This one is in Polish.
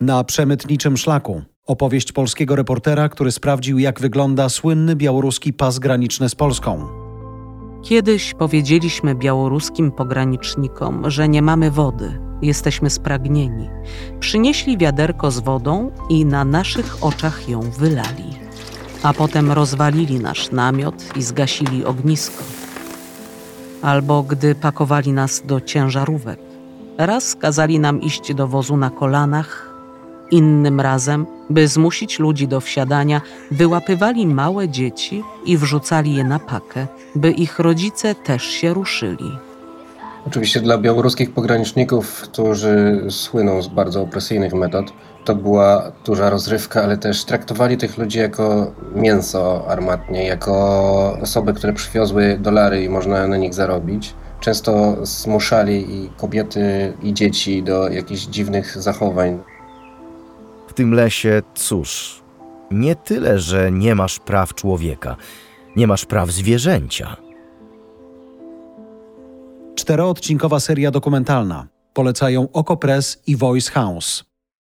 Na przemytniczym szlaku. Opowieść polskiego reportera, który sprawdził, jak wygląda słynny białoruski pas graniczny z Polską. Kiedyś powiedzieliśmy białoruskim pogranicznikom, że nie mamy wody, jesteśmy spragnieni. Przynieśli wiaderko z wodą i na naszych oczach ją wylali. A potem rozwalili nasz namiot i zgasili ognisko. Albo gdy pakowali nas do ciężarówek. Raz kazali nam iść do wozu na kolanach, innym razem, by zmusić ludzi do wsiadania, wyłapywali małe dzieci i wrzucali je na pakę, by ich rodzice też się ruszyli. Oczywiście dla białoruskich pograniczników, którzy słyną z bardzo opresyjnych metod, to była duża rozrywka, ale też traktowali tych ludzi jako mięso armatnie, jako osoby, które przywiozły dolary i można na nich zarobić. Często zmuszali i kobiety, i dzieci do jakichś dziwnych zachowań. Tym lesie, cóż, nie tyle, że nie masz praw człowieka, nie masz praw zwierzęcia. Czteroodcinkowa seria dokumentalna. Polecają Okopres i Voice House.